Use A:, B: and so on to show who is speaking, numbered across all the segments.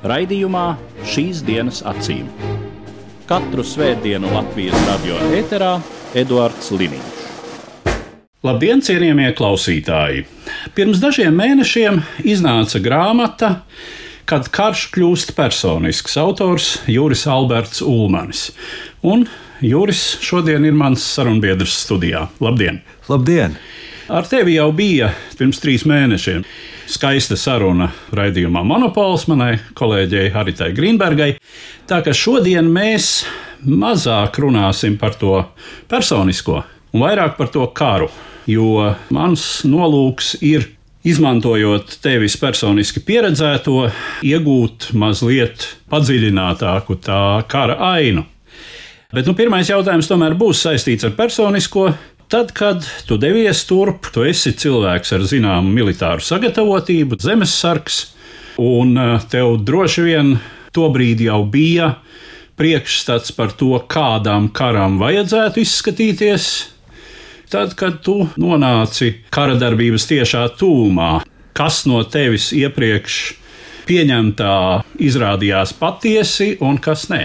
A: Raidījumā šīs dienas acīm. Katru svētdienu Latvijas radio eterā Eduards Liniņš. Labdien, cienījamie klausītāji! Pirms dažiem mēnešiem iznāca grāmata, kad karš kļūst personisks. Autors Juris Alberts Ulmanis. Un Juris šodien ir mans sarunbiedrs studijā. Labdien!
B: Labdien!
A: Ar tevi jau bija pirms trīs mēnešiem skaista saruna raidījumā Monopols manai kolēģei Haritai Grīnbergai. Tā ka šodien mēs mazāk runāsim par to personisko un vairāk par to karu, jo mans nolūks ir. Izmantojot tevis personiski pieredzēto, iegūt mazliet padziļinātāku tā kara ainu. Bet nu, pirmais jautājums tomēr būs saistīts ar personisko, Tad, kad tu devies turp, tu esi cilvēks ar zināmu militāru sagatavotību, zemesargs, un eh, tev droši vien tobrīd jau bija priekšstats par to, kādām karām vajadzētu izskatīties. Tad, kad tu nonāci kara darbības tiešā tūmā, kas no tevis iepriekš pieņemtā izrādījās patiesi un kas ne?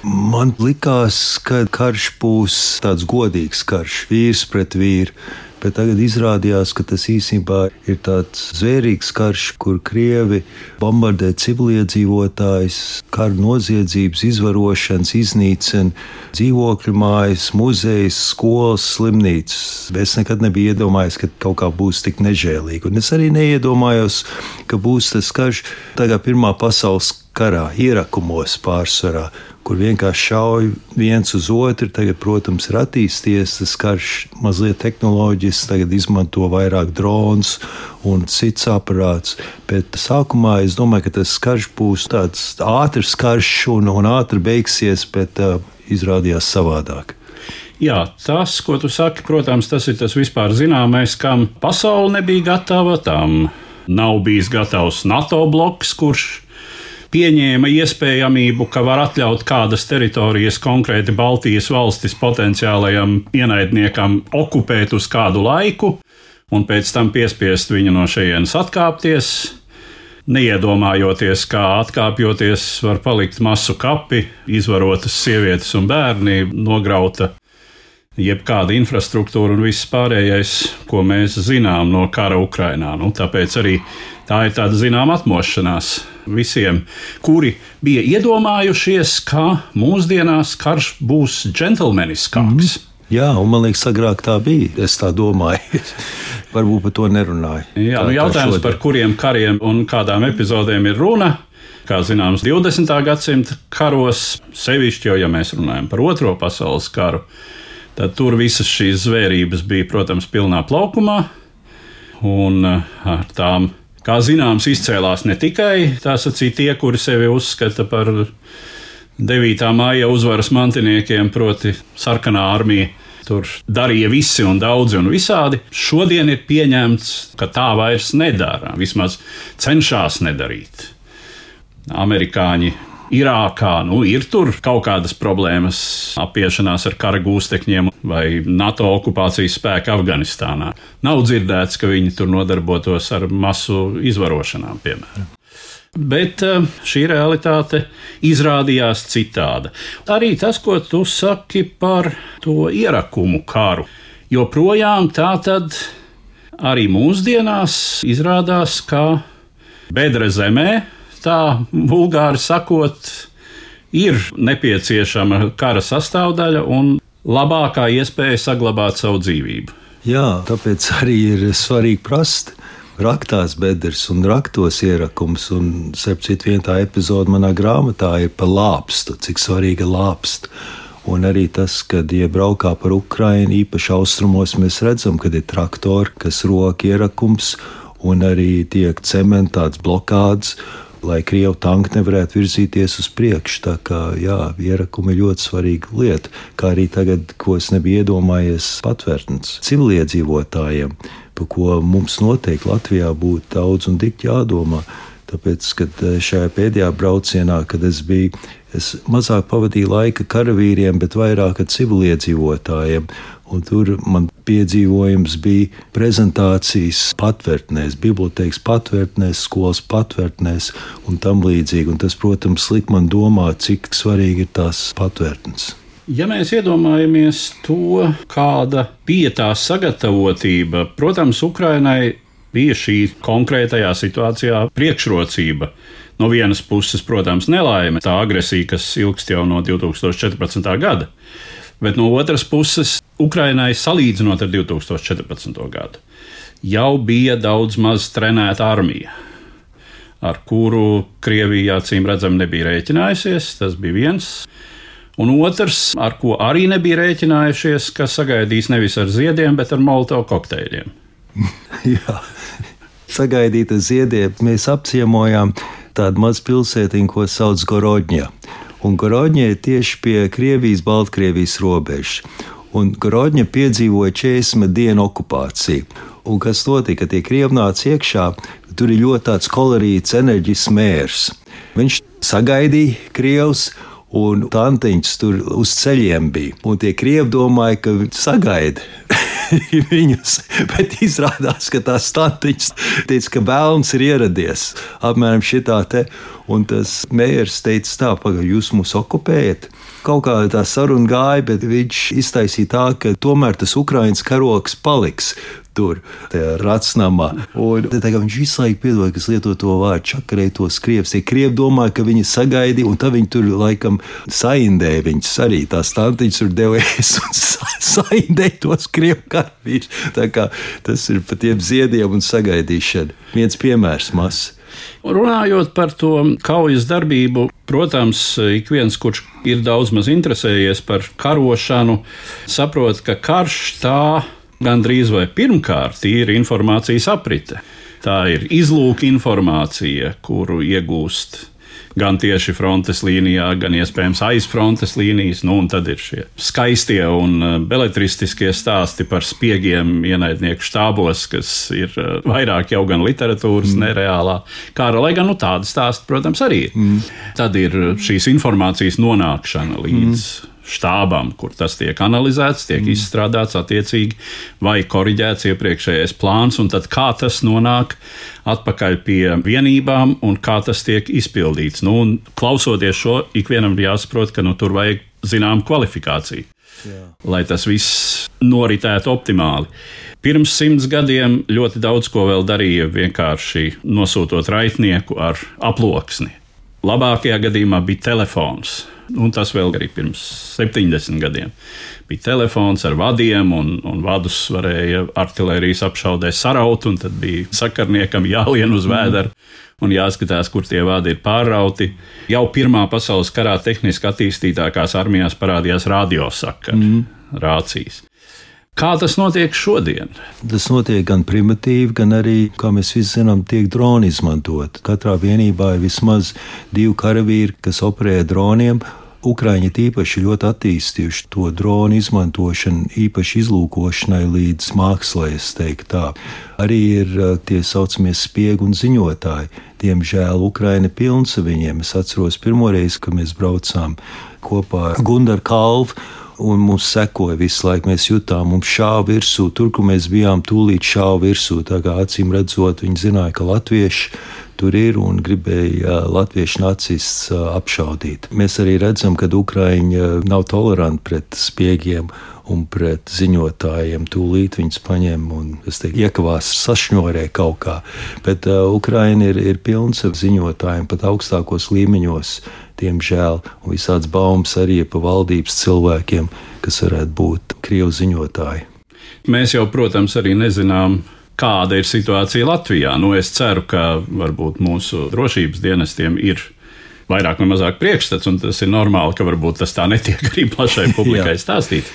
B: Man likās, ka karš būs tāds godīgs karš, vīrs pret vīru. Bet tagad izrādījās, ka tas īstenībā ir tāds zvērīgs karš, kur krievi bombardē civiliedzīvotājus, kara noziedzības, izvarošanas, iznīcina dzīvokļu mājas, muzejas, skolas, slimnīcas. Es nekad nebiju iedomājies, ka kaut kā būs tik nežēlīgi. Un es arī neiedomājos, ka būs tas karš tagad Pirmā pasaules karā, ierakumos pārsvarā kur vienkārši šauj viens uz otru. Tagad, protams, ir attīstījies tas karš mazliet tehnoloģisks, tagad izmanto vairāk drons un cits aparāts. Bet sākumā es domāju, ka tas karš būs tāds ātrs karš un, un ātri beigsies, bet uh, izrādījās savādāk.
A: Jā, tas, ko tu saki, protams, tas ir tas vispār zināmais, kam pasaule nebija gatava. Tam nav bijis gatavs NATO bloks, kurš pieņēma iespējamību, ka var atļaut kādas teritorijas, konkrēti Baltijas valstis, potenciālajam ienaidniekam okupēt uz kādu laiku, un pēc tam piespiest viņu no šejienes atkāpties. Neiedomājoties, kā atkāpjoties, var palikt masu kapi, izvarotas sievietes un bērni, nograuta jebkāda infrastruktūra un viss pārējais, ko mēs zinām no kara Ukrajinā. Nu, tāpēc arī tā ir tāda zināmā atmošanās visiem, kuri bija iedomājušies, ka mūsdienās karš būs džentlmeniskāks. Mm.
B: Jā, un man liekas, agrāk tā bija. Es tā domāju. Varbūt par to nerunāju.
A: Jā, nu jautājums, par kuriem kariem un kādām epizodēm ir runa. Kā zināms, 20. gadsimta karos, sevišķi jau, ja mēs runājam par Otro pasaules karu, tad tur visas šīs zvērības bija, protams, pilnā plaukumā. Un eh, ar tām Kā zināms, izcēlās ne tikai sacīt, tie, kuri sevi uzskata par 9. maija uzvaras mantiniekiem, proti, sarkanā armija. Tur darīja visi un daudzi un visādi. Šodien ir pieņemts, ka tā vairs nedara. Vismaz cenšas nedarīt. Amerikāņi Irākā nu, ir tur kaut kādas problēmas, apiešanās ar kara gūstekņiem vai NATO okupācijas spēku Afganistānā. Nav dzirdēts, ka viņi tur nodarbotos ar masu izvarošanām, piemēram. Bet eh, šī realitāte izrādījās citāda. Arī tas, ko tu saki par to ierakumu karu, joprojām tā tad arī mūsdienās izrādās, ka bedre zemē tā vulgāri sakot, ir nepieciešama kara sastāvdaļa un labākā iespēja saglabāt savu dzīvību.
B: Jā, tāpēc arī ir svarīgi prast raktās bedres un raktos ierakums. Un, starp citu, viena tā epizode manā grāmatā ir par lāpstu, cik svarīga lāpsta. Un arī tas, kad iebraukā par Ukrajinu, īpaši austrumos, mēs redzam, ka ir traktori, kas roka ierakums, un arī tiek cementēts blokādes lai krievu tanki nevarētu virzīties uz priekšu. Tā kā jā, ierakumi ir ļoti svarīga lieta, kā arī tagad, ko es nebiju iedomājies, patvērtnes civiliedzīvotājiem, par ko mums noteikti Latvijā būtu daudz un tik jādomā. Tāpēc, kad eh, šajā pēdējā braucienā, kad es biju, es mazāk pavadīju laika karavīriem, bet vairāk ar civiliedzīvotājiem. Un tur man piedzīvojums bija prezentācijas patvērtnēs, bibliotekas patvērtnēs, skolas patvērtnēs un tam līdzīgi. Un tas, protams, liek man domāt, cik svarīgi ir tās patvērtnes.
A: Ja mēs iedomājamies to, kāda bija tā sagatavotība, protams, Ukrainai bija šī konkrētajā situācijā priekšrocība. No vienas puses, protams, nelaime, tā agresija, kas ilgst jau no 2014. gada, bet no otras puses, Ukrainai salīdzinot ar 2014. gadu, jau bija daudz maz trenēta armija, ar kuru Krievija acīm redzami nebija rēķinājusies. Tas bija viens. Un otrs, ar ko arī nebija rēķinājušies, ka sagaidīs nevis ar ziediem, bet ar molotovu kokteļiem.
B: Jā, sagaidīta ziediem. Mēs apciemojām tādu mazu pilsētiņu, ko sauc Gorodņa. Un Gorodņa ir tieši pie Krievijas-Baltkrievijas robežas. Un Gorodņa piedzīvoja 40 dienu okupāciju. Un kas notika? Tie krievi nāca iekšā, tur ir ļoti tāds kolorīts, enerģisks mērs. Viņš sagaidīja krievus, un tantiņš tur uz ceļiem bija. Un tie krievi domāja, ka viņi sagaida. viņus, bet izrādās, ka tās tantiņas teica, ka bērns ir ieradies apmēram šitā te. Un tas mērs teica, tā, pagaidi, jūs mūs okupējat. Kaut kā tā saruna gāja, bet viņš iztaisīja tā, ka tomēr tas Ukraiņas karoks paliks tur, racnamā. Un tā, viņš visu laiku piedod, kas lieto to vārdu čakarēja tos krievus. Tie krievi domāja, ka viņi sagaidīja, un tad viņi tur laikam saindēja viņus arī. Tās tantiņas tur devies un saindēja tos krievu karavīrus. Tā kā tas ir pa tiem ziediem un sagaidīšana. Viens piemērs mazs.
A: Runājot par to kaujas darbību, protams, ik viens, kurš ir daudz maz interesējies par karošanu, saprot, ka karš tā gandrīz vai pirmkārt ir informācijas aprite. Tā ir izlūka informācija, kuru iegūst gan tieši frontes līnijā, gan iespējams aiz frontes līnijas. Nu, un tad ir šie skaistie un uh, beletristiskie stāsti par spiegiem ienaidnieku štābos, kas ir uh, vairāk jau gan literatūras, mm. nereālā kara, lai gan nu, tāda stāsta, protams, arī ir. Mm. Tad ir šīs informācijas nonākšana līdz. Mm štābam, kur tas tiek analizēts, tiek mm. izstrādāts attiecīgi vai koriģēts iepriekšējais plāns, un tad kā tas nonāk atpakaļ pie vienībām un kā tas tiek izpildīts. Nu, klausoties šo, ikvienam ir jāsaprot, ka nu, tur vajag zinām kvalifikāciju. Jā. Lai tas viss noritētu optimāli. Pirms simts gadiem ļoti daudz ko vēl darīja vienkārši nosūtot raitnieku ar aploksni. Labākajā gadījumā bija telefons un tas vēl arī pirms 70 gadiem. Bija telefons ar vadiem, un, un vadus varēja artērijas apšaudē saraut, un tad bija sakarniekam jālien uz vēdera un jāskatās, kur tie vadi ir pārrauti. Jau Pirmā pasaules karā tehniski attīstītākās armijās parādījās radiosakari, mm. rācijas. Kā tas notiek šodien?
B: Tas notiek gan primitīvi, gan arī, kā mēs visi zinām, tiek droni izmantot. Katrā vienībā ir vismaz divi karavīri, kas operē droniem, Ukrāņi tīpaši ļoti attīstījuši to dronu izmantošanu, īpaši izlūkošanai līdz mākslai, es teiktu tā. Arī ir tie saucamie spiegi un ziņotāji. Diemžēl Ukraina pilns ar viņiem. Es atceros pirmoreiz, kad mēs braucām kopā ar Gundaru Kalvu un mums sekoja visu laiku. Mēs jutām, mums šāva virsū, tur, kur mēs bijām, tūlīt šāva virsū. Tā kā acīm redzot, viņi zināja, ka latvieši tur ir un gribēja latviešu nacists apšaudīt. Mēs arī redzam, ka Ukraiņi nav toleranti pret spiegiem un pret ziņotājiem. Tūlīt viņus paņem un teiktu, iekavās sašņorē kaut kā. Bet uh, Ukraina ir, ir pilns ar ziņotājiem pat augstākos līmeņos, diemžēl, un visāds baumas arī pa valdības cilvēkiem, kas varētu būt krievu ziņotāji.
A: Mēs jau, protams, arī nezinām, kāda ir situācija Latvijā. Nu, es ceru, ka varbūt mūsu drošības dienestiem ir vairāk vai mazāk priekšstats, un tas ir normāli, ka varbūt tas tā netiek arī plašai publikai stāstīts.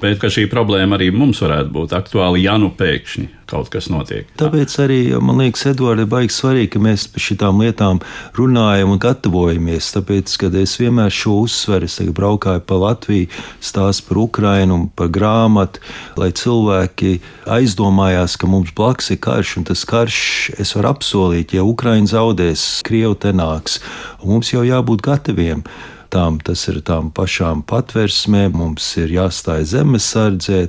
A: Bet šī problēma arī mums varētu būt aktuāla, ja nu pēkšņi kaut kas notiek.
B: Tāpēc arī man liekas, Edvards, ir baigi svarīgi, ka mēs par šīm lietām runājam un gatavojamies. Tāpēc, kad es vienmēr šo uzsveru, es braukāju pa Latviju, stāstu par Ukrajinu par grāmatu, lai cilvēki aizdomājās, ka mums blakus ir karš, un tas karš, es varu apsolīt, ja Ukraina zaudēs, Krievu te nāks, mums jau jābūt gataviem tām, tas ir tām pašām patversmēm, mums ir jāstāj zemesardzē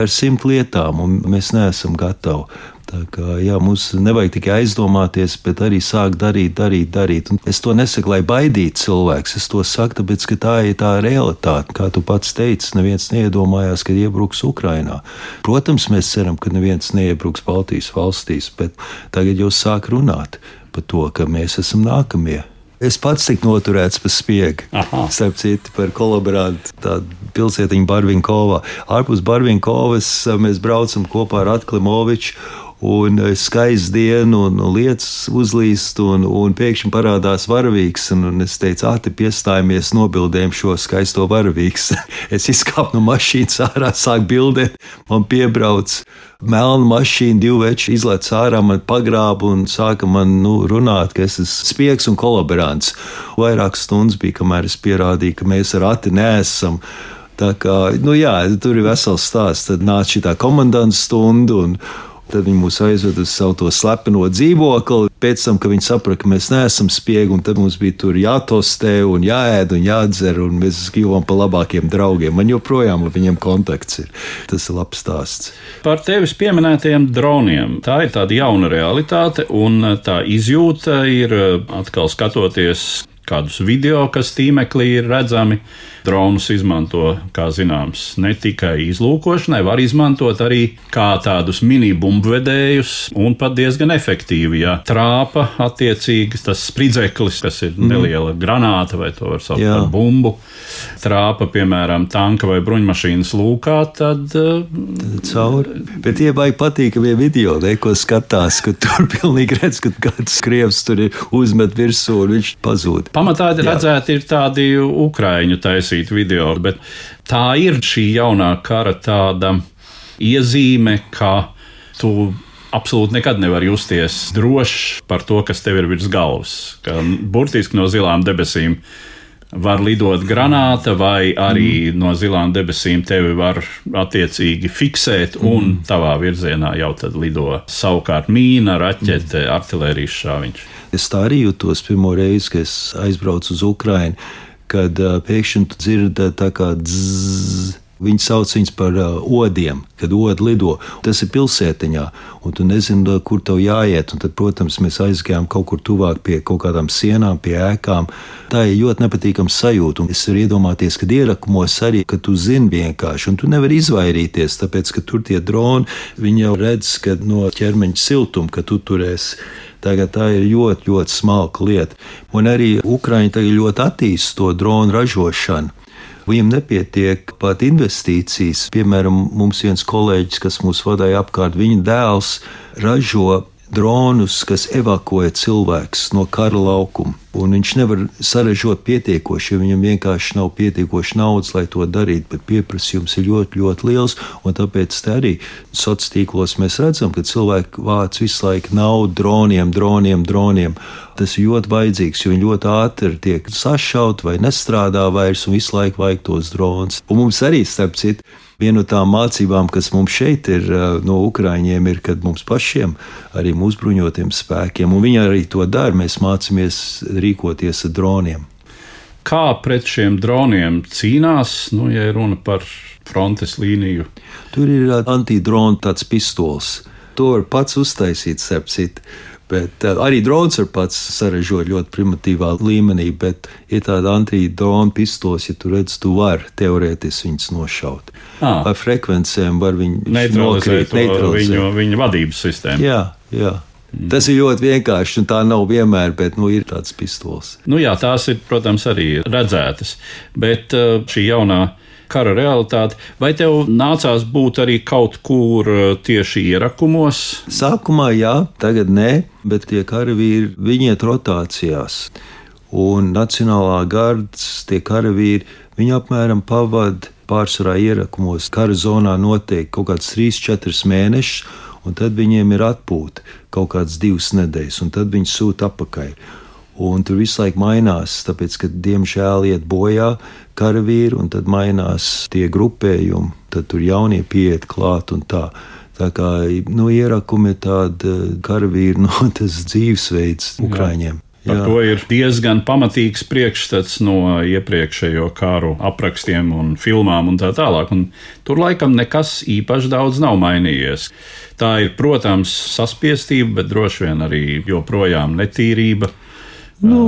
B: ar simt lietām, un mēs neesam gatavi. Tā kā jā, mums nevajag tikai aizdomāties, bet arī sākt darīt, darīt, darīt. Un es to nesaku, lai baidītu cilvēks. Es to saku, tāpēc, ka tā ir tā realitāte. Kā tu pats teici, neviens neiedomājās, ka iebruks Ukrajinā. Protams, mēs ceram, ka neviens neiebruks Baltijas valstīs, bet tagad jau sāk runāt par to, ka mēs esam nākamie. Es pats tiku noturēts pa spiegu. Starp citu, par kolaborantu pilsētiņu Barvinkovā. Ārpus Barvinkovas mēs braucam kopā ar Atlimoviču un skaists diena, un lietas uzlīst, un, un pēkšņi parādās varavīgs. Un, un es teicu, ah, te piestājāmies, nobildējam šo skaisto varavīgu. es izkāpu no mašīnas ārā, sāku bildēt, man piebrauc. Melna mašīna, divi veči izlaiž ārā, man pagrāba un sāka man nu, runāt, ka es esmu spiegs un kolaborants. Vairākas stundas bija, kamēr es pierādīju, ka mēs ar Ati neesam. Tā kā, nu jā, tur ir vesels stāsts. Tad nāca šī komandants stunda, un, Tad viņi mūs aizveda uz savu to slepeno dzīvokli. Pēc tam, kad viņi saprata, ka mēs neesam spiegi, un tad mums bija tur jātostē, un jāēd, un jādzer, un mēs kļuvām par labākiem draugiem. Man joprojām ar viņiem kontakts ir. Tas ir labs stāsts.
A: Par tevis pieminētajiem droniem. Tā ir tāda jauna realitāte, un tā izjūta ir atkal skatoties kādus video, kas tīmeklī ir redzami. Dronus izmanto, kā zināms, ne tikai izlūkošanai, var izmantot arī kā tādus mini-bumbvedējus, un pat diezgan efektīvi. Ja trāpa attiecīgi tas spridzeklis, kas ir mm. neliela granāta, vai to var saukt Jā. par bumbu, trāpa, piemēram, tanka vai bruņmašīnas lūkā, tad.
B: tad cauri. Bet tie baigi patīkamie video, ne, ko skatās, ka tur pilnīgi redz, ka kāds krievs tur ir uzmet virsū un viņš pazūd.
A: Pamatā redzēti ir tādi ukraiņu taisīti video, bet tā ir šī jaunā kara tāda iezīme, ka tu absolūti nekad nevar justies drošs par to, kas tev ir virs galvas. Burtiski no zilām debesīm var lidot granāta, vai arī mm. no zilām debesīm tevi var attiecīgi fiksēt, un mm. tavā virzienā jau tad lido savukārt mīna, raķete, mm. artērijas šāviņš.
B: Es tā arī jutos pirmo reizi, kad es aizbraucu uz Ukrajinu, kad pēkšņi dzirdu tā kā dzz. Viņi sauc viņus par uh, odiem, kad odi lido. Tas ir pilsētiņā, un tu nezini, kur tev jāiet. Un tad, protams, mēs aizgājām kaut kur tuvāk pie kaut kādām sienām, pie ēkām. Tā ir ļoti nepatīkama sajūta. Un es varu iedomāties, ka ierakumos arī, ka tu zini vienkārši, un tu nevari izvairīties, tāpēc, ka tur tie droni, viņi jau redz, ka no ķermeņa siltuma, ka tu tur esi Tagad tā ir ļoti, ļoti smalka lieta. Un arī Ukraiņi tagad ļoti attīstīja to dronu ražošanu. Viņam nepietiek pat investīcijas. Piemēram, mums viens kolēģis, kas mūs vadīja apkārt, viņa dēls ražo dronus, kas evakuē cilvēkus no kara laukuma. Un viņš nevar sarežģīt pietiekoši, jo viņam vienkārši nav pietiekoši naudas, lai to darītu. Bet pieprasījums ir ļoti, ļoti liels. Tāpēc arī sociālos tīklos mēs redzam, ka cilvēki vāc visu laiku naudu droniem, droniem, droniem. Tas ir ļoti vajadzīgs, jo viņi ļoti ātri tiek sašauti vai nestrādā vairs, un visu laiku vajag tos dronus. Un mums arī, starp citu, Viena no tām mācībām, kas mums šeit ir no Ukrāņiem, ir, kad mums pašiem, arī mūsu bruņotiem spēkiem, un viņi arī to dara, mēs mācāmies rīkoties ar droniem.
A: Kā pret šiem droniem cīnās, nu, ja runa par frontes līniju?
B: Tur ir antidrona tāds pistols. To var pats uztaisīt, sepsīt. Bet uh, arī drons var pats sarežģīt ļoti primitīvā līmenī, bet ir tāda antidrona pistols, ja tu redz, tu vari teorētiski viņus nošaut. À. Ar frekvencēm var viņu
A: neutralizēt, neutralizēt. Viņu, viņu vadības sistēmu.
B: Jā, jā. Mm. Tas ir ļoti vienkārši, un tā nav vienmēr, bet nu, ir tāds pistols.
A: Nu, jā, tās ir, protams, arī redzētas. Bet uh, šī jaunā kara realitāti. Vai tev nācās būt arī kaut kur uh, tieši ierakumos?
B: Sākumā jā, tagad nē, bet tie karavīri viņi iet rotācijās. Un Nacionālā gardas tie karavīri viņi apmēram pavadīja pārsvarā ierakumos kara zonā notiek kaut kāds 3-4 mēnešus, un tad viņiem ir atpūta kaut kādas divas nedēļas, un tad viņi sūta atpakaļ. Un tur visu laiku mainās, tāpēc, ka diemžēl iet bojā karavīri, un tad mainās tie grupējumi, tad tur jaunie pieiet klāt un tā. Tā kā nu, ierakumi ir tādi karavīri, nu, tas dzīvesveids Ukraiņiem.
A: Par to ir diezgan pamatīgs priekšstats no iepriekšējo kāru aprakstiem un filmām un tā tālāk. Un tur laikam nekas īpaši daudz nav mainījies. Tā ir, protams, saspiestība, bet droši vien arī joprojām netīrība.
B: Nu,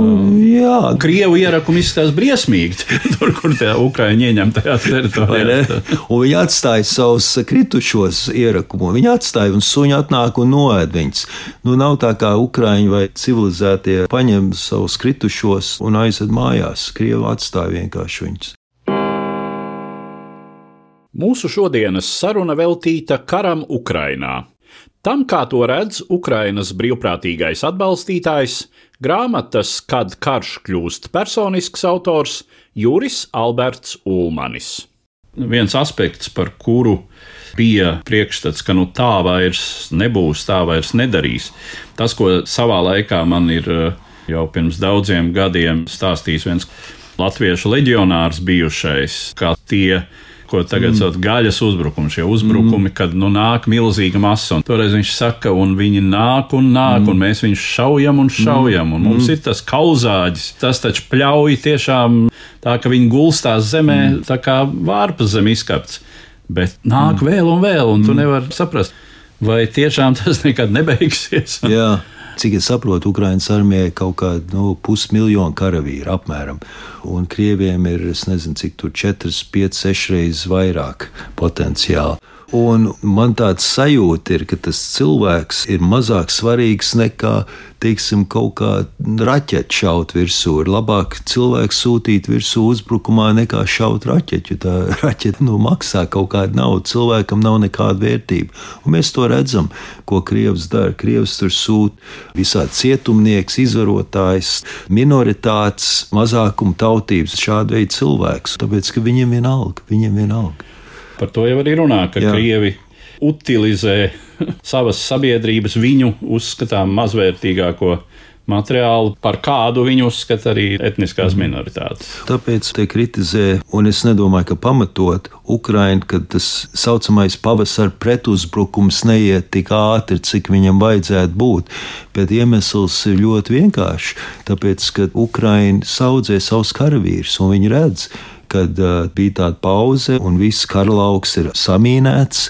B: jā,
A: Krievu ierakumi izskatās briesmīgi, tur, kur tie ukrāņi ieņem tajā teritorijā.
B: Un viņi atstāja savus kritušos ierakumus. Viņi atstāja un suņi atnāk un noēd viņus. Nu, nav tā kā ukrāņi vai civilizētie paņem savus kritušos un aizved mājās. Krievi atstāja vienkārši viņus.
A: Mūsu šodienas saruna veltīta karam Ukrainā. Tam, kā to redz Ukrainas brīvprātīgais atbalstītājs, grāmatas Kad karš kļūst personisks autors Juris Alberts Ulmanis. Viens aspekts, par kuru bija priekšstats, ka nu tā vairs nebūs, tā vairs nedarīs. Tas, ko savā laikā man ir eh, jau pirms daudziem gadiem stāstījis viens latviešu leģionārs bijušais, kā tie ko tagad mm. sauc par gaļas uzbrukumu. Šie uzbrukumi, mm. kad nu, nāk milzīga masa, un toreiz viņš saka, un viņi nāk un nāk, mm. un mēs viņus šaujam un šaujam. Un mums mm. ir tas kauzāģis, tas taču pļauj tiešām tā, ka viņi gulstās zemē, mm. tā kā vārpas zem izkapts. Bet nāk mm. vēl un vēl, un tu mm. nevari saprast, vai tiešām tas nekad nebeigsies.
B: Jā. Cik es saprotu, Ukraiņas armijai kaut kāda nu, pusmiljona karavīru apmēram. Un krieviem ir, es nezinu, cik tur 4, 5, 6 reizes vairāk potenciāli. Un man tāds sajūta ir, ka tas cilvēks ir mazāk svarīgs nekā, teiksim, kaut kā raķeķi šaut virsū. Ir labāk cilvēku sūtīt virsū uzbrukumā nekā šaut raķeķu. Tā raķeķa nu, maksā kaut kādu naudu, cilvēkam nav nekāda vērtība. Un mēs to redzam, ko Krievs dara. Krievs tur sūta visādi cietumnieks, izvarotājs, minoritātes, mazākuma tautības, šādu veidu cilvēkus. Tāpēc, ka viņiem vienalga, viņiem vienalga.
A: Par to jau arī runā, ka
B: Jā.
A: Krievi utilizē savas sabiedrības viņu uzskatām mazvērtīgāko materiālu, par kādu viņi uzskata arī etniskās
B: Mhm.
A: minoritātes.
B: Tāpēc te kritizē, un es nedomāju, ka pamatot Ukraiņu, ka tas saucamais pavasara pretuzbrukums neiet tik ātri, cik viņam vajadzētu būt. Bet iemesls ir ļoti vienkāršs. Tāpēc, ka Ukraiņa saudzē savus karavīrus, un viņi redz, kad uh, bija tāda pauze, un viss karalauks ir samīnēts.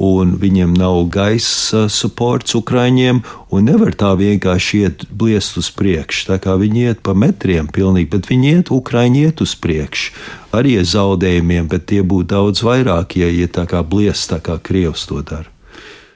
B: Un viņiem nav gaisa supports Ukrāņiem, un nevar tā vienkārši iet bliest uz priekšu. Tā kā viņi iet pa metriem, pilnīgi, bet viņi iet, Ukrāņi iet uz priekšu. Arī ar zaudējumiem, bet tie būtu daudz vairāk, ja iet tā kā bliest, tā kā Krievs to dara.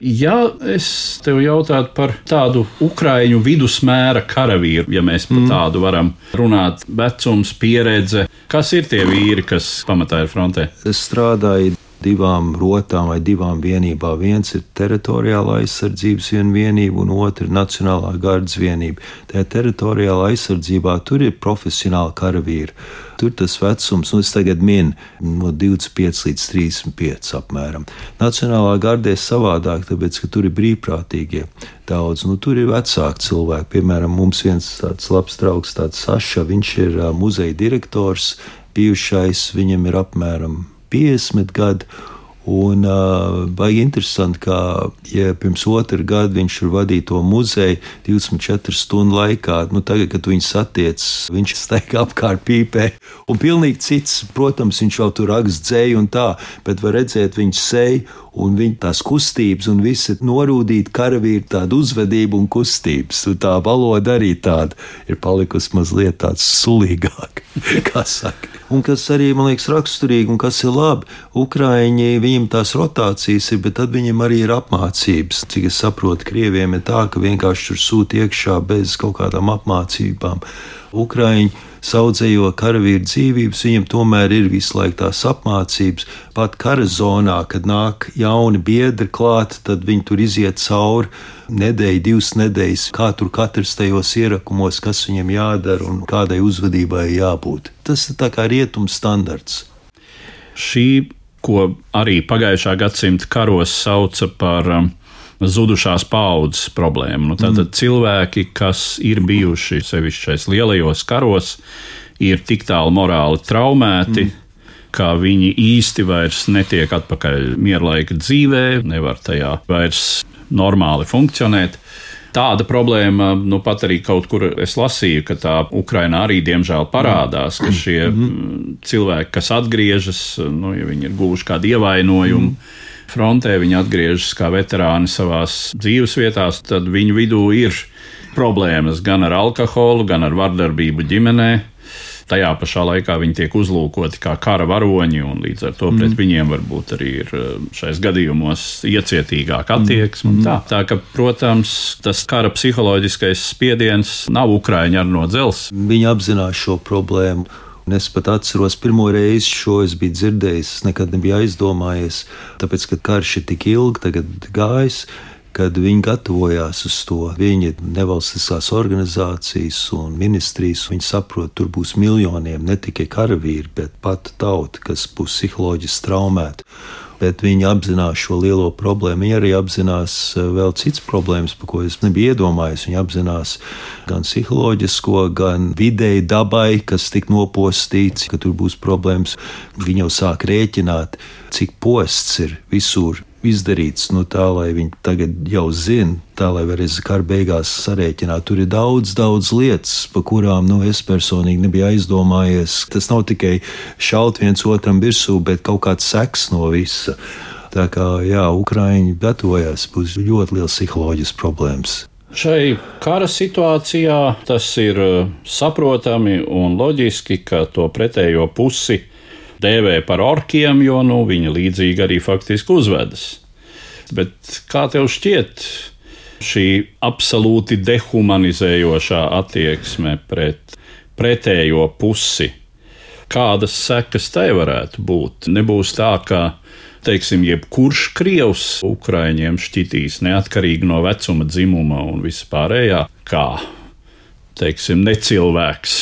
A: Ja es tev jautātu par tādu ukrāņu vidusmēra karavīru, ja mēs par tādu varam runāt, vecums, pieredze, kas ir tie vīri, kas pamatā ir frontē?
B: Es strādāju divām rotām vai divām vienībām. Viens ir teritoriālā aizsardzības vienība, un otra ir Nacionālā gardas vienība. Tajā teritoriālā aizsardzībā tur ir profesionāli karavīri. Tur tas vecums, nu, tagad minu, no 25 līdz 35 apmēram. Nacionālā gardē ir savādāk, tāpēc, ka tur ir brīvprātīgie daudz. Nu, tur ir vecāki cilvēki. Piemēram, mums viens tāds labs draugs, tāds Saša, viņš ir muzeja direktors, bijušais, viņam ir apmēram 50 gadi. Un uh, baigi interesanti, ka ja pirms otra gada viņš tur vadīja to muzeju 24 stundu laikā. Nu, tagad, kad tu viņu satiec, viņš steigā apkārt pīpē. Un pilnīgi cits, protams, viņš jau tur raksta dzēju un tā, bet var redzēt viņa seju un viņa tās kustības, un viss ir norūdīti karavīri, tāda uzvedība un kustības. Un tā valoda arī tāda ir palikusi mazliet tāda sulīgāka, kā saka. Un kas arī man liekas raksturīgi, un kas ir labi, Ukrāņi, viņiem tās rotācijas ir, bet tad viņiem arī ir apmācības. Cik es saprotu, Krieviem ir tā, ka vienkārši tur sūta iekšā bez kaut kādām apmācībām. Ukrāņi saudzējo karavīru dzīvības, viņiem tomēr ir visu laiku tās apmācības. Pat kara zonā, kad nāk jauni biedri klāt, tad viņi tur iziet cauri nedēļu, divas nedēļas, kā tur katrs tajos ierakumos, kas viņam jādara un kādai uzvedībai jābūt. Tas ir tā kā rietums standarts.
A: Šī, ko arī pagājušā gadsimta karos sauca par um, zudušās paudzes problēmu. Nu, tātad mm. cilvēki, kas ir bijuši sevišķi šais lielajos karos, ir tik tālu morāli traumēti. Mm ka viņi īsti vairs netiek atpakaļ mierlaika dzīvē, nevar tajā vairs normāli funkcionēt. Tāda problēma, nu pat arī kaut kur es lasīju, ka tā Ukrainā arī diemžēl parādās, ka šie mm. cilvēki, kas atgriežas, nu, ja viņi ir guvuši kādu ievainojumu, mm frontē, viņi atgriežas kā veterāni savās dzīvesvietās, tad viņu vidū ir problēmas gan ar alkoholu, gan ar vardarbību ģimenē. Tajā pašā laikā viņi tiek uzlūkoti kā kara varoņi, un līdz ar to mm. pret viņiem varbūt arī ir eh, šais gadījumos iecietīgāka attieksme. Mm. Tā. tā ka, protams, tas kara psiholoģiskais spiediens nav Ukrāņi ar no dzelzs.
B: Viņi apzinās šo problēmu. Un es pat atceros, pirmo reizi šo es biju dzirdējis, es nekad nebiju aizdomājies, tāpēc, ka karš ir tik ilgi tagad gājis. Kad viņi gatavojās uz to, viņi nevalstiskās organizācijas un ministrijas, viņi saprot, tur būs miljoniem ne tikai karavīri, bet pat tauta, kas būs psiholoģiski traumēta bet viņi apzinās šo lielo problēmu. Viņi arī apzinās eh, vēl citas problēmas, par ko es nebiju iedomājies. Viņi apzinās gan psiholoģisko, gan vidēji dabai, kas tik nopostīts, ka tur būs problēmas. Viņi jau sāk rēķināt, cik posts ir visur izdarīts nu, tā, lai viņi tagad jau zina, tā lai varēs kara beigās sarēķināt. Tur ir daudz, daudz lietas, par kurām nu, es personīgi nebiju aizdomājies. Tas nav tikai šaut viens otram virsū, bet kaut kāds seks no visa. Tā kā jā, Ukrāņi gatavojas, būs ļoti liels psiholoģisks problēmas.
A: Šai kara situācijā tas ir uh, saprotami un loģiski, ka to pretējo pusi dēvē par orkiem, jo nu, viņi līdzīgi arī faktiski uzvedas. Bet kā tev šķiet šī absolūti dehumanizējošā attieksme pret pretējo pusi? Kādas sekas tai varētu būt? Nebūs tā, ka teiksim, jebkurš krievs Ukraiņiem šķitīs neatkarīgi no vecuma, dzimuma un vispārējā, kā teiksim, necilvēks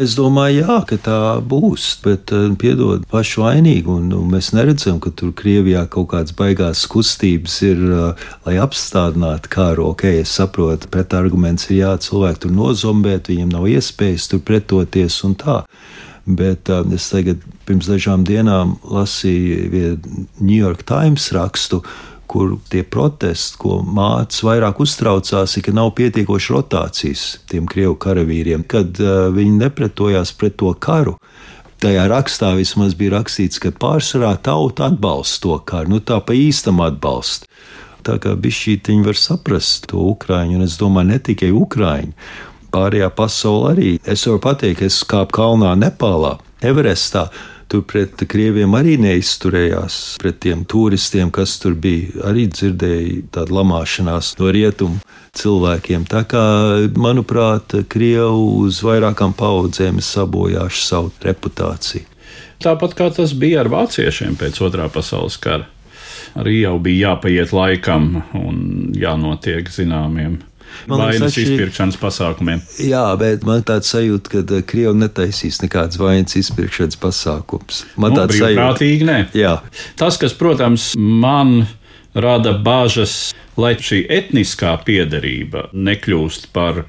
B: Es domāju, jā, ka tā būs, bet eh, piedod pašu vainīgu. Un, un mēs neredzam, ka tur Krievijā kaut kādas baigās kustības ir, eh, lai apstādinātu kāru. Ok, es saprotu, pretarguments ir jā, cilvēki tur nozombēt, viņiem nav iespējas tur pretoties un tā. Bet uh, es tagad pirms dažām dienām lasīju New York Times rakstu, uh, kur tie protesti, ko mācis vairāk uztraucās, ir, ka nav pietiekoši rotācijas tiem krievu karavīriem, kad uh, viņi nepretojās pret to karu. Tajā rakstā vismaz bija rakstīts, ka pārsvarā tauta atbalsta to karu, nu tā pa īstam atbalsta. Tā kā bišķītiņi var saprast to Ukraiņu, un es domāju, ne tikai Ukraiņu, pārējā pasaule arī. Es varu pateikt, ka es kāpu kalnā Nepālā, Everestā, Tur pret krieviem arī neizturējās, pret tiem turistiem, kas tur bija. Arī dzirdēja tādu lamāšanās no rietumu cilvēkiem. Tā kā, manuprāt, Krievi uz vairākām paudzēm ir sabojājuši savu reputāciju.
A: Tāpat kā tas bija ar vāciešiem pēc otrā pasaules kara. Arī jau bija jāpaiet laikam un jānotiek zināmiem vainas izpirkšanas pasākumiem.
B: Jā, bet man tāds sajūta, ka eh, Krievi netaisīs nekādas vainas izpirkšanas pasākums. Man
A: nu, tāds sajūta. Nē.
B: Jā.
A: Tas, kas, protams, man rada bāžas, lai šī etniskā piederība nekļūst par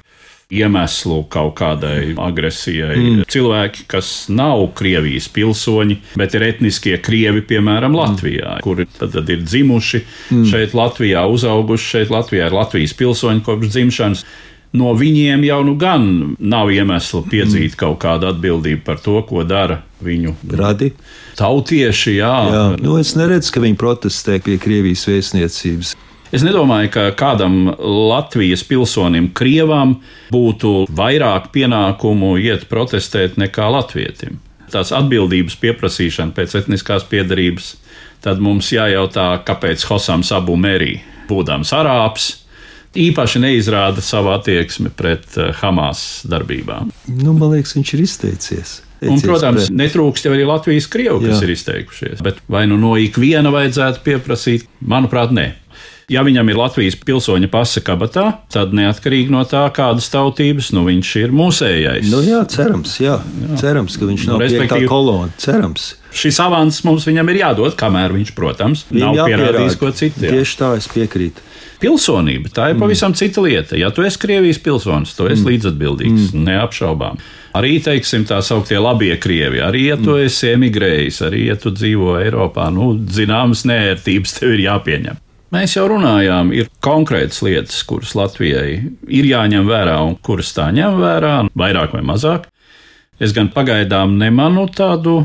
A: iemeslu kaut kādai agresijai. Mm. Cilvēki, kas nav Krievijas pilsoņi, bet ir etniskie krievi, piemēram, Latvijā, mm. kuri tad, tad ir dzimuši mm. šeit Latvijā, uzauguši šeit Latvijā, ir Latvijas pilsoņi kopš dzimšanas. No viņiem jau nu gan nav iemesla piedzīt mm. kaut kādu atbildību par to, ko dara viņu
B: radi.
A: Tautieši, jā. jā.
B: Nu, es neredzu, ka viņi protestē pie Krievijas vēstniecības.
A: Es nedomāju, ka kādam Latvijas pilsonim, Krievam, būtu vairāk pienākumu iet protestēt nekā Latvietim. Tās atbildības pieprasīšana pēc etniskās piedarības, tad mums jājautā, kāpēc Hosams Abu Merī, būdams arābs, īpaši neizrāda savu attieksmi pret eh, Hamas darbībām.
B: Nu, man liekas, viņš ir izteicies.
A: Un, protams, pret. netrūkst arī Latvijas krievu, kas Jā. ir izteikušies. Bet vai nu no ikviena vajadzētu pieprasīt? Manuprāt, nē. Ja viņam ir Latvijas pilsoņa pasa kabatā, tad neatkarīgi no tā, kādas tautības, nu viņš ir mūsējais.
B: Nu, jā, cerams, jā. jā. cerams, ka viņš nav nu,
A: respektīvi-
B: kolona. Cerams.
A: Šis avans mums viņam ir jādod, kamēr viņš, protams,
B: Viņam
A: nav pierādījis ko citu. jā.
B: Tieši tā, es piekrītu.
A: Pilsonība tā ir pavisam cita lieta. Ja tu esi Krievijas pilsonis, tu esi mm. līdzatbildīgs, mm. neapšaubām. Arī, teiksim, tā sauktie labie krievi, arī, ja tu esi emigrējis, arī, ja tu dzīvo Eiropā, nu, zināmas nērtības tev ir jāpieņem. Mēs jau runājām, ir konkrētas lietas, kuras Latvijai ir jāņem vērā un kuras tā ņem vērā, vairāk vai mazāk. Es gan pagaidām nemanu tādu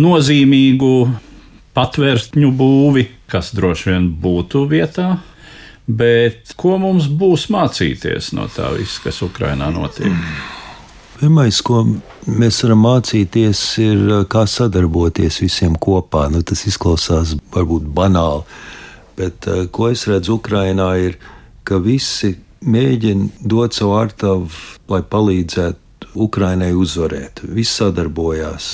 A: nozīmīgu patvērtņu būvi, kas droši vien būtu vietā. Bet ko mums būs mācīties no tā visa, kas Ukrajinā notiek?
B: Pirmais, ko mēs varam mācīties, ir kā sadarboties visiem kopā. Nu, tas izklausās varbūt banāli, bet uh, ko es redzu Ukrajinā, ir, ka visi mēģina dot savu artavu, lai palīdzētu Ukrainai uzvarēt. Visi sadarbojās.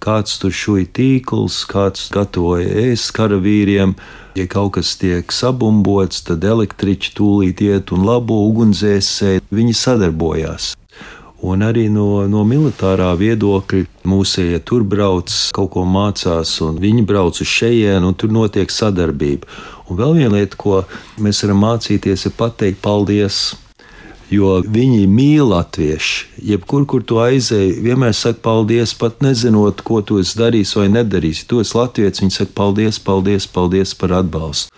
B: Kāds tur šūja tīkls, kāds gatavoja ēst karavīriem. Ja kaut kas tiek sabumbots, tad elektriķi tūlīt iet un labo ugunsdzēsēji. Viņi sadarbojās. Un arī no, no militārā viedokļa mūsējie tur brauc, kaut ko mācās, un viņi brauc uz šejienu, un tur notiek sadarbība. Un vēl viena lieta, ko mēs varam mācīties, ir pateikt paldies. Jo viņi mīl latviešu. Jebkur, kur tu aizēji, vienmēr saka paldies, pat nezinot, ko tu esi darījis vai nedarījis. Tu esi latviečs, viņi saka paldies, paldies, paldies par atbalstu.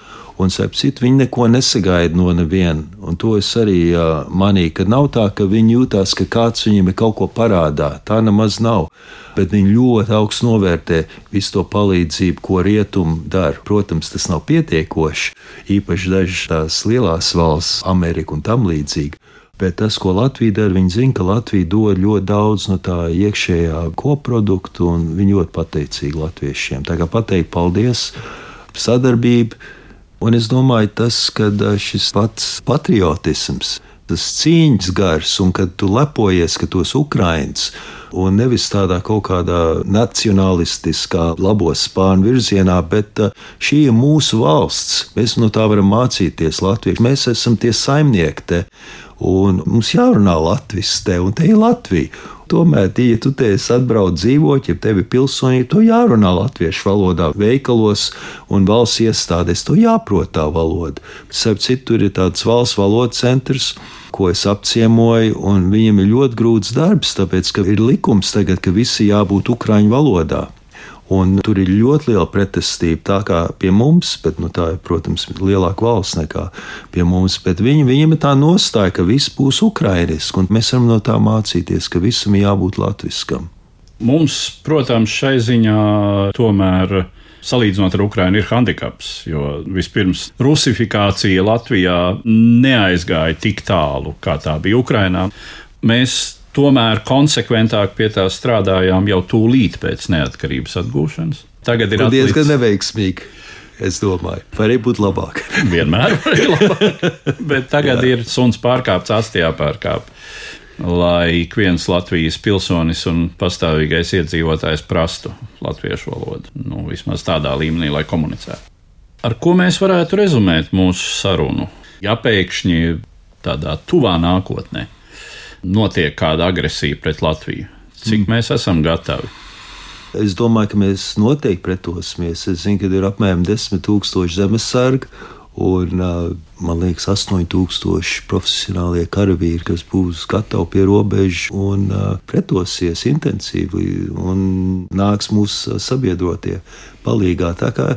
B: Un, starp citu, viņi neko nesagaida no neviena. Un to es arī uh, manīju, ka nav tā, ka viņi jūtās, ka kāds viņiem ir kaut ko parādā. Tā nemaz nav. Bet viņi ļoti augstu novērtē visu to palīdzību, ko rietumi dara. Protams, tas nav pietiekoši. Īpaši dažas tās lielās valsts, Amerika un tam līdzīgi. Bet tas, ko Latvija dara, viņi zina, ka Latvija dod ļoti daudz no tā iekšējā koprodukta, un viņi ļoti pateicīgi latviešiem. Tā kā pateikt paldies, sadarbība. Un es domāju, tas, ka šis pats patriotisms, tas cīņas gars, un kad tu lepojies, ka tos Ukraiņus, un nevis tādā kaut kādā nacionālistiskā, labo spāņu virzienā, bet šī ir mūsu valsts. Mēs no tā varam mācīties latviešu. Mēs esam tie saimnieki te, un mums jārunā latviešu te, un te ir Latvija. Tomēr, ja tu te esi atbraucis dzīvot, ja tev ir pilsonība, to jārunā latviešu valodā, veikalos un valsts iestādēs, to jāprot tā valoda. Starp citu, tur ir tāds valsts valodas centrs, ko es apciemoju, un viņiem ir ļoti grūts darbs, tāpēc, ka ir likums tagad, ka visi jābūt ukraiņu valodā. Un tur ir ļoti liela pretestība, tā kā pie mums, bet nu, tā ir, protams, lielāka valsts nekā pie mums. Bet viņi, viņiem ir tā nostāja, ka viss būs ukrainiski, un mēs varam no tā mācīties, ka visam jābūt latviskam.
A: Mums, protams, šai ziņā tomēr. Salīdzinot ar Ukrajinu, ir handicaps, jo vispirms rusifikācija Latvijā neaizgāja tik tālu, kā tā bija Ukrajinā. Mēs tomēr konsekventāk pie tā strādājām jau tūlīt pēc neatkarības atgūšanas. Tagad ir
B: diezgan
A: atlicis-
B: neveiksmīgi. Es domāju, varēja būt labāk.
A: Vienmēr ir labāk. Bet tagad ir suns pārkāpts, astījā pārkāpts. Lai ik viens Latvijas pilsonis un pastāvīgais iedzīvotājs prastu latviešu valodu. Nu, vismaz tādā līmenī, lai komunicētu. Ar ko mēs varētu rezumēt mūsu sarunu? Ja pēkšņi tādā tuvā nākotnē notiek kāda agresija pret Latviju, cik mm. mēs esam gatavi?
B: Es domāju, ka mēs noteikti pretosimies. Es zinu, ka ir apmēram 10,000 zemesargi. Un, man liekas, 8,000 profesionālie karavīri, kas būs gatavi pie robežas un pretosies intensīvi un nāks mūsu sabiedrotie palīgā. Tā kā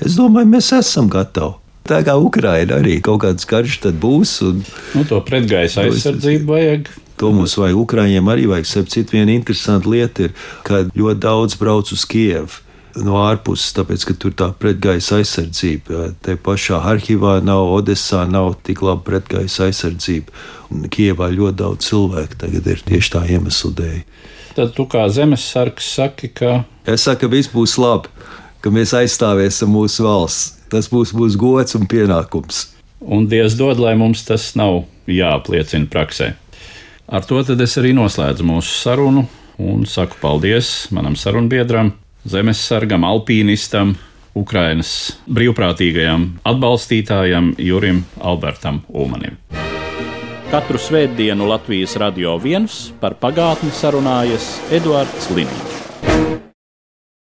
B: es domāju, mēs esam gatavi. Tā kā Ukraina arī kaut kāds karš tad būs. Un,
A: Nu, to pretgaisa aizsardzību vajag.
B: To mums vajag. Ukrāņiem arī vajag. Starp citu, viena interesanta lieta ir, ka ļoti daudz brauc uz Kievu. No ārpuses, tāpēc, ka tur tā pretgaisa aizsardzība. Te pašā Harkivā nav, Odessā nav tik laba pretgaisa aizsardzība. Un Kievā ļoti daudz cilvēku tagad ir tieši tā iemesla dēļ.
A: Tad tu kā zemesargs saki, ka
B: Es saku, ka viss būs labi, ka mēs aizstāvēsim mūsu valsts. Tas būs mūsu gods un pienākums.
A: un Dievs dod, lai mums tas nav jāapliecina praksē. Ar to tad es arī noslēdzu mūsu sarunu un saku paldies manam sarunbiedram, zemesargam, alpīnistam, Ukrainas brīvprātīgajam atbalstītājam Jurim Albertam Ulmanim.
C: Katru svētdienu Latvijas radio viens par pagātni sarunājas Eduards Līniju.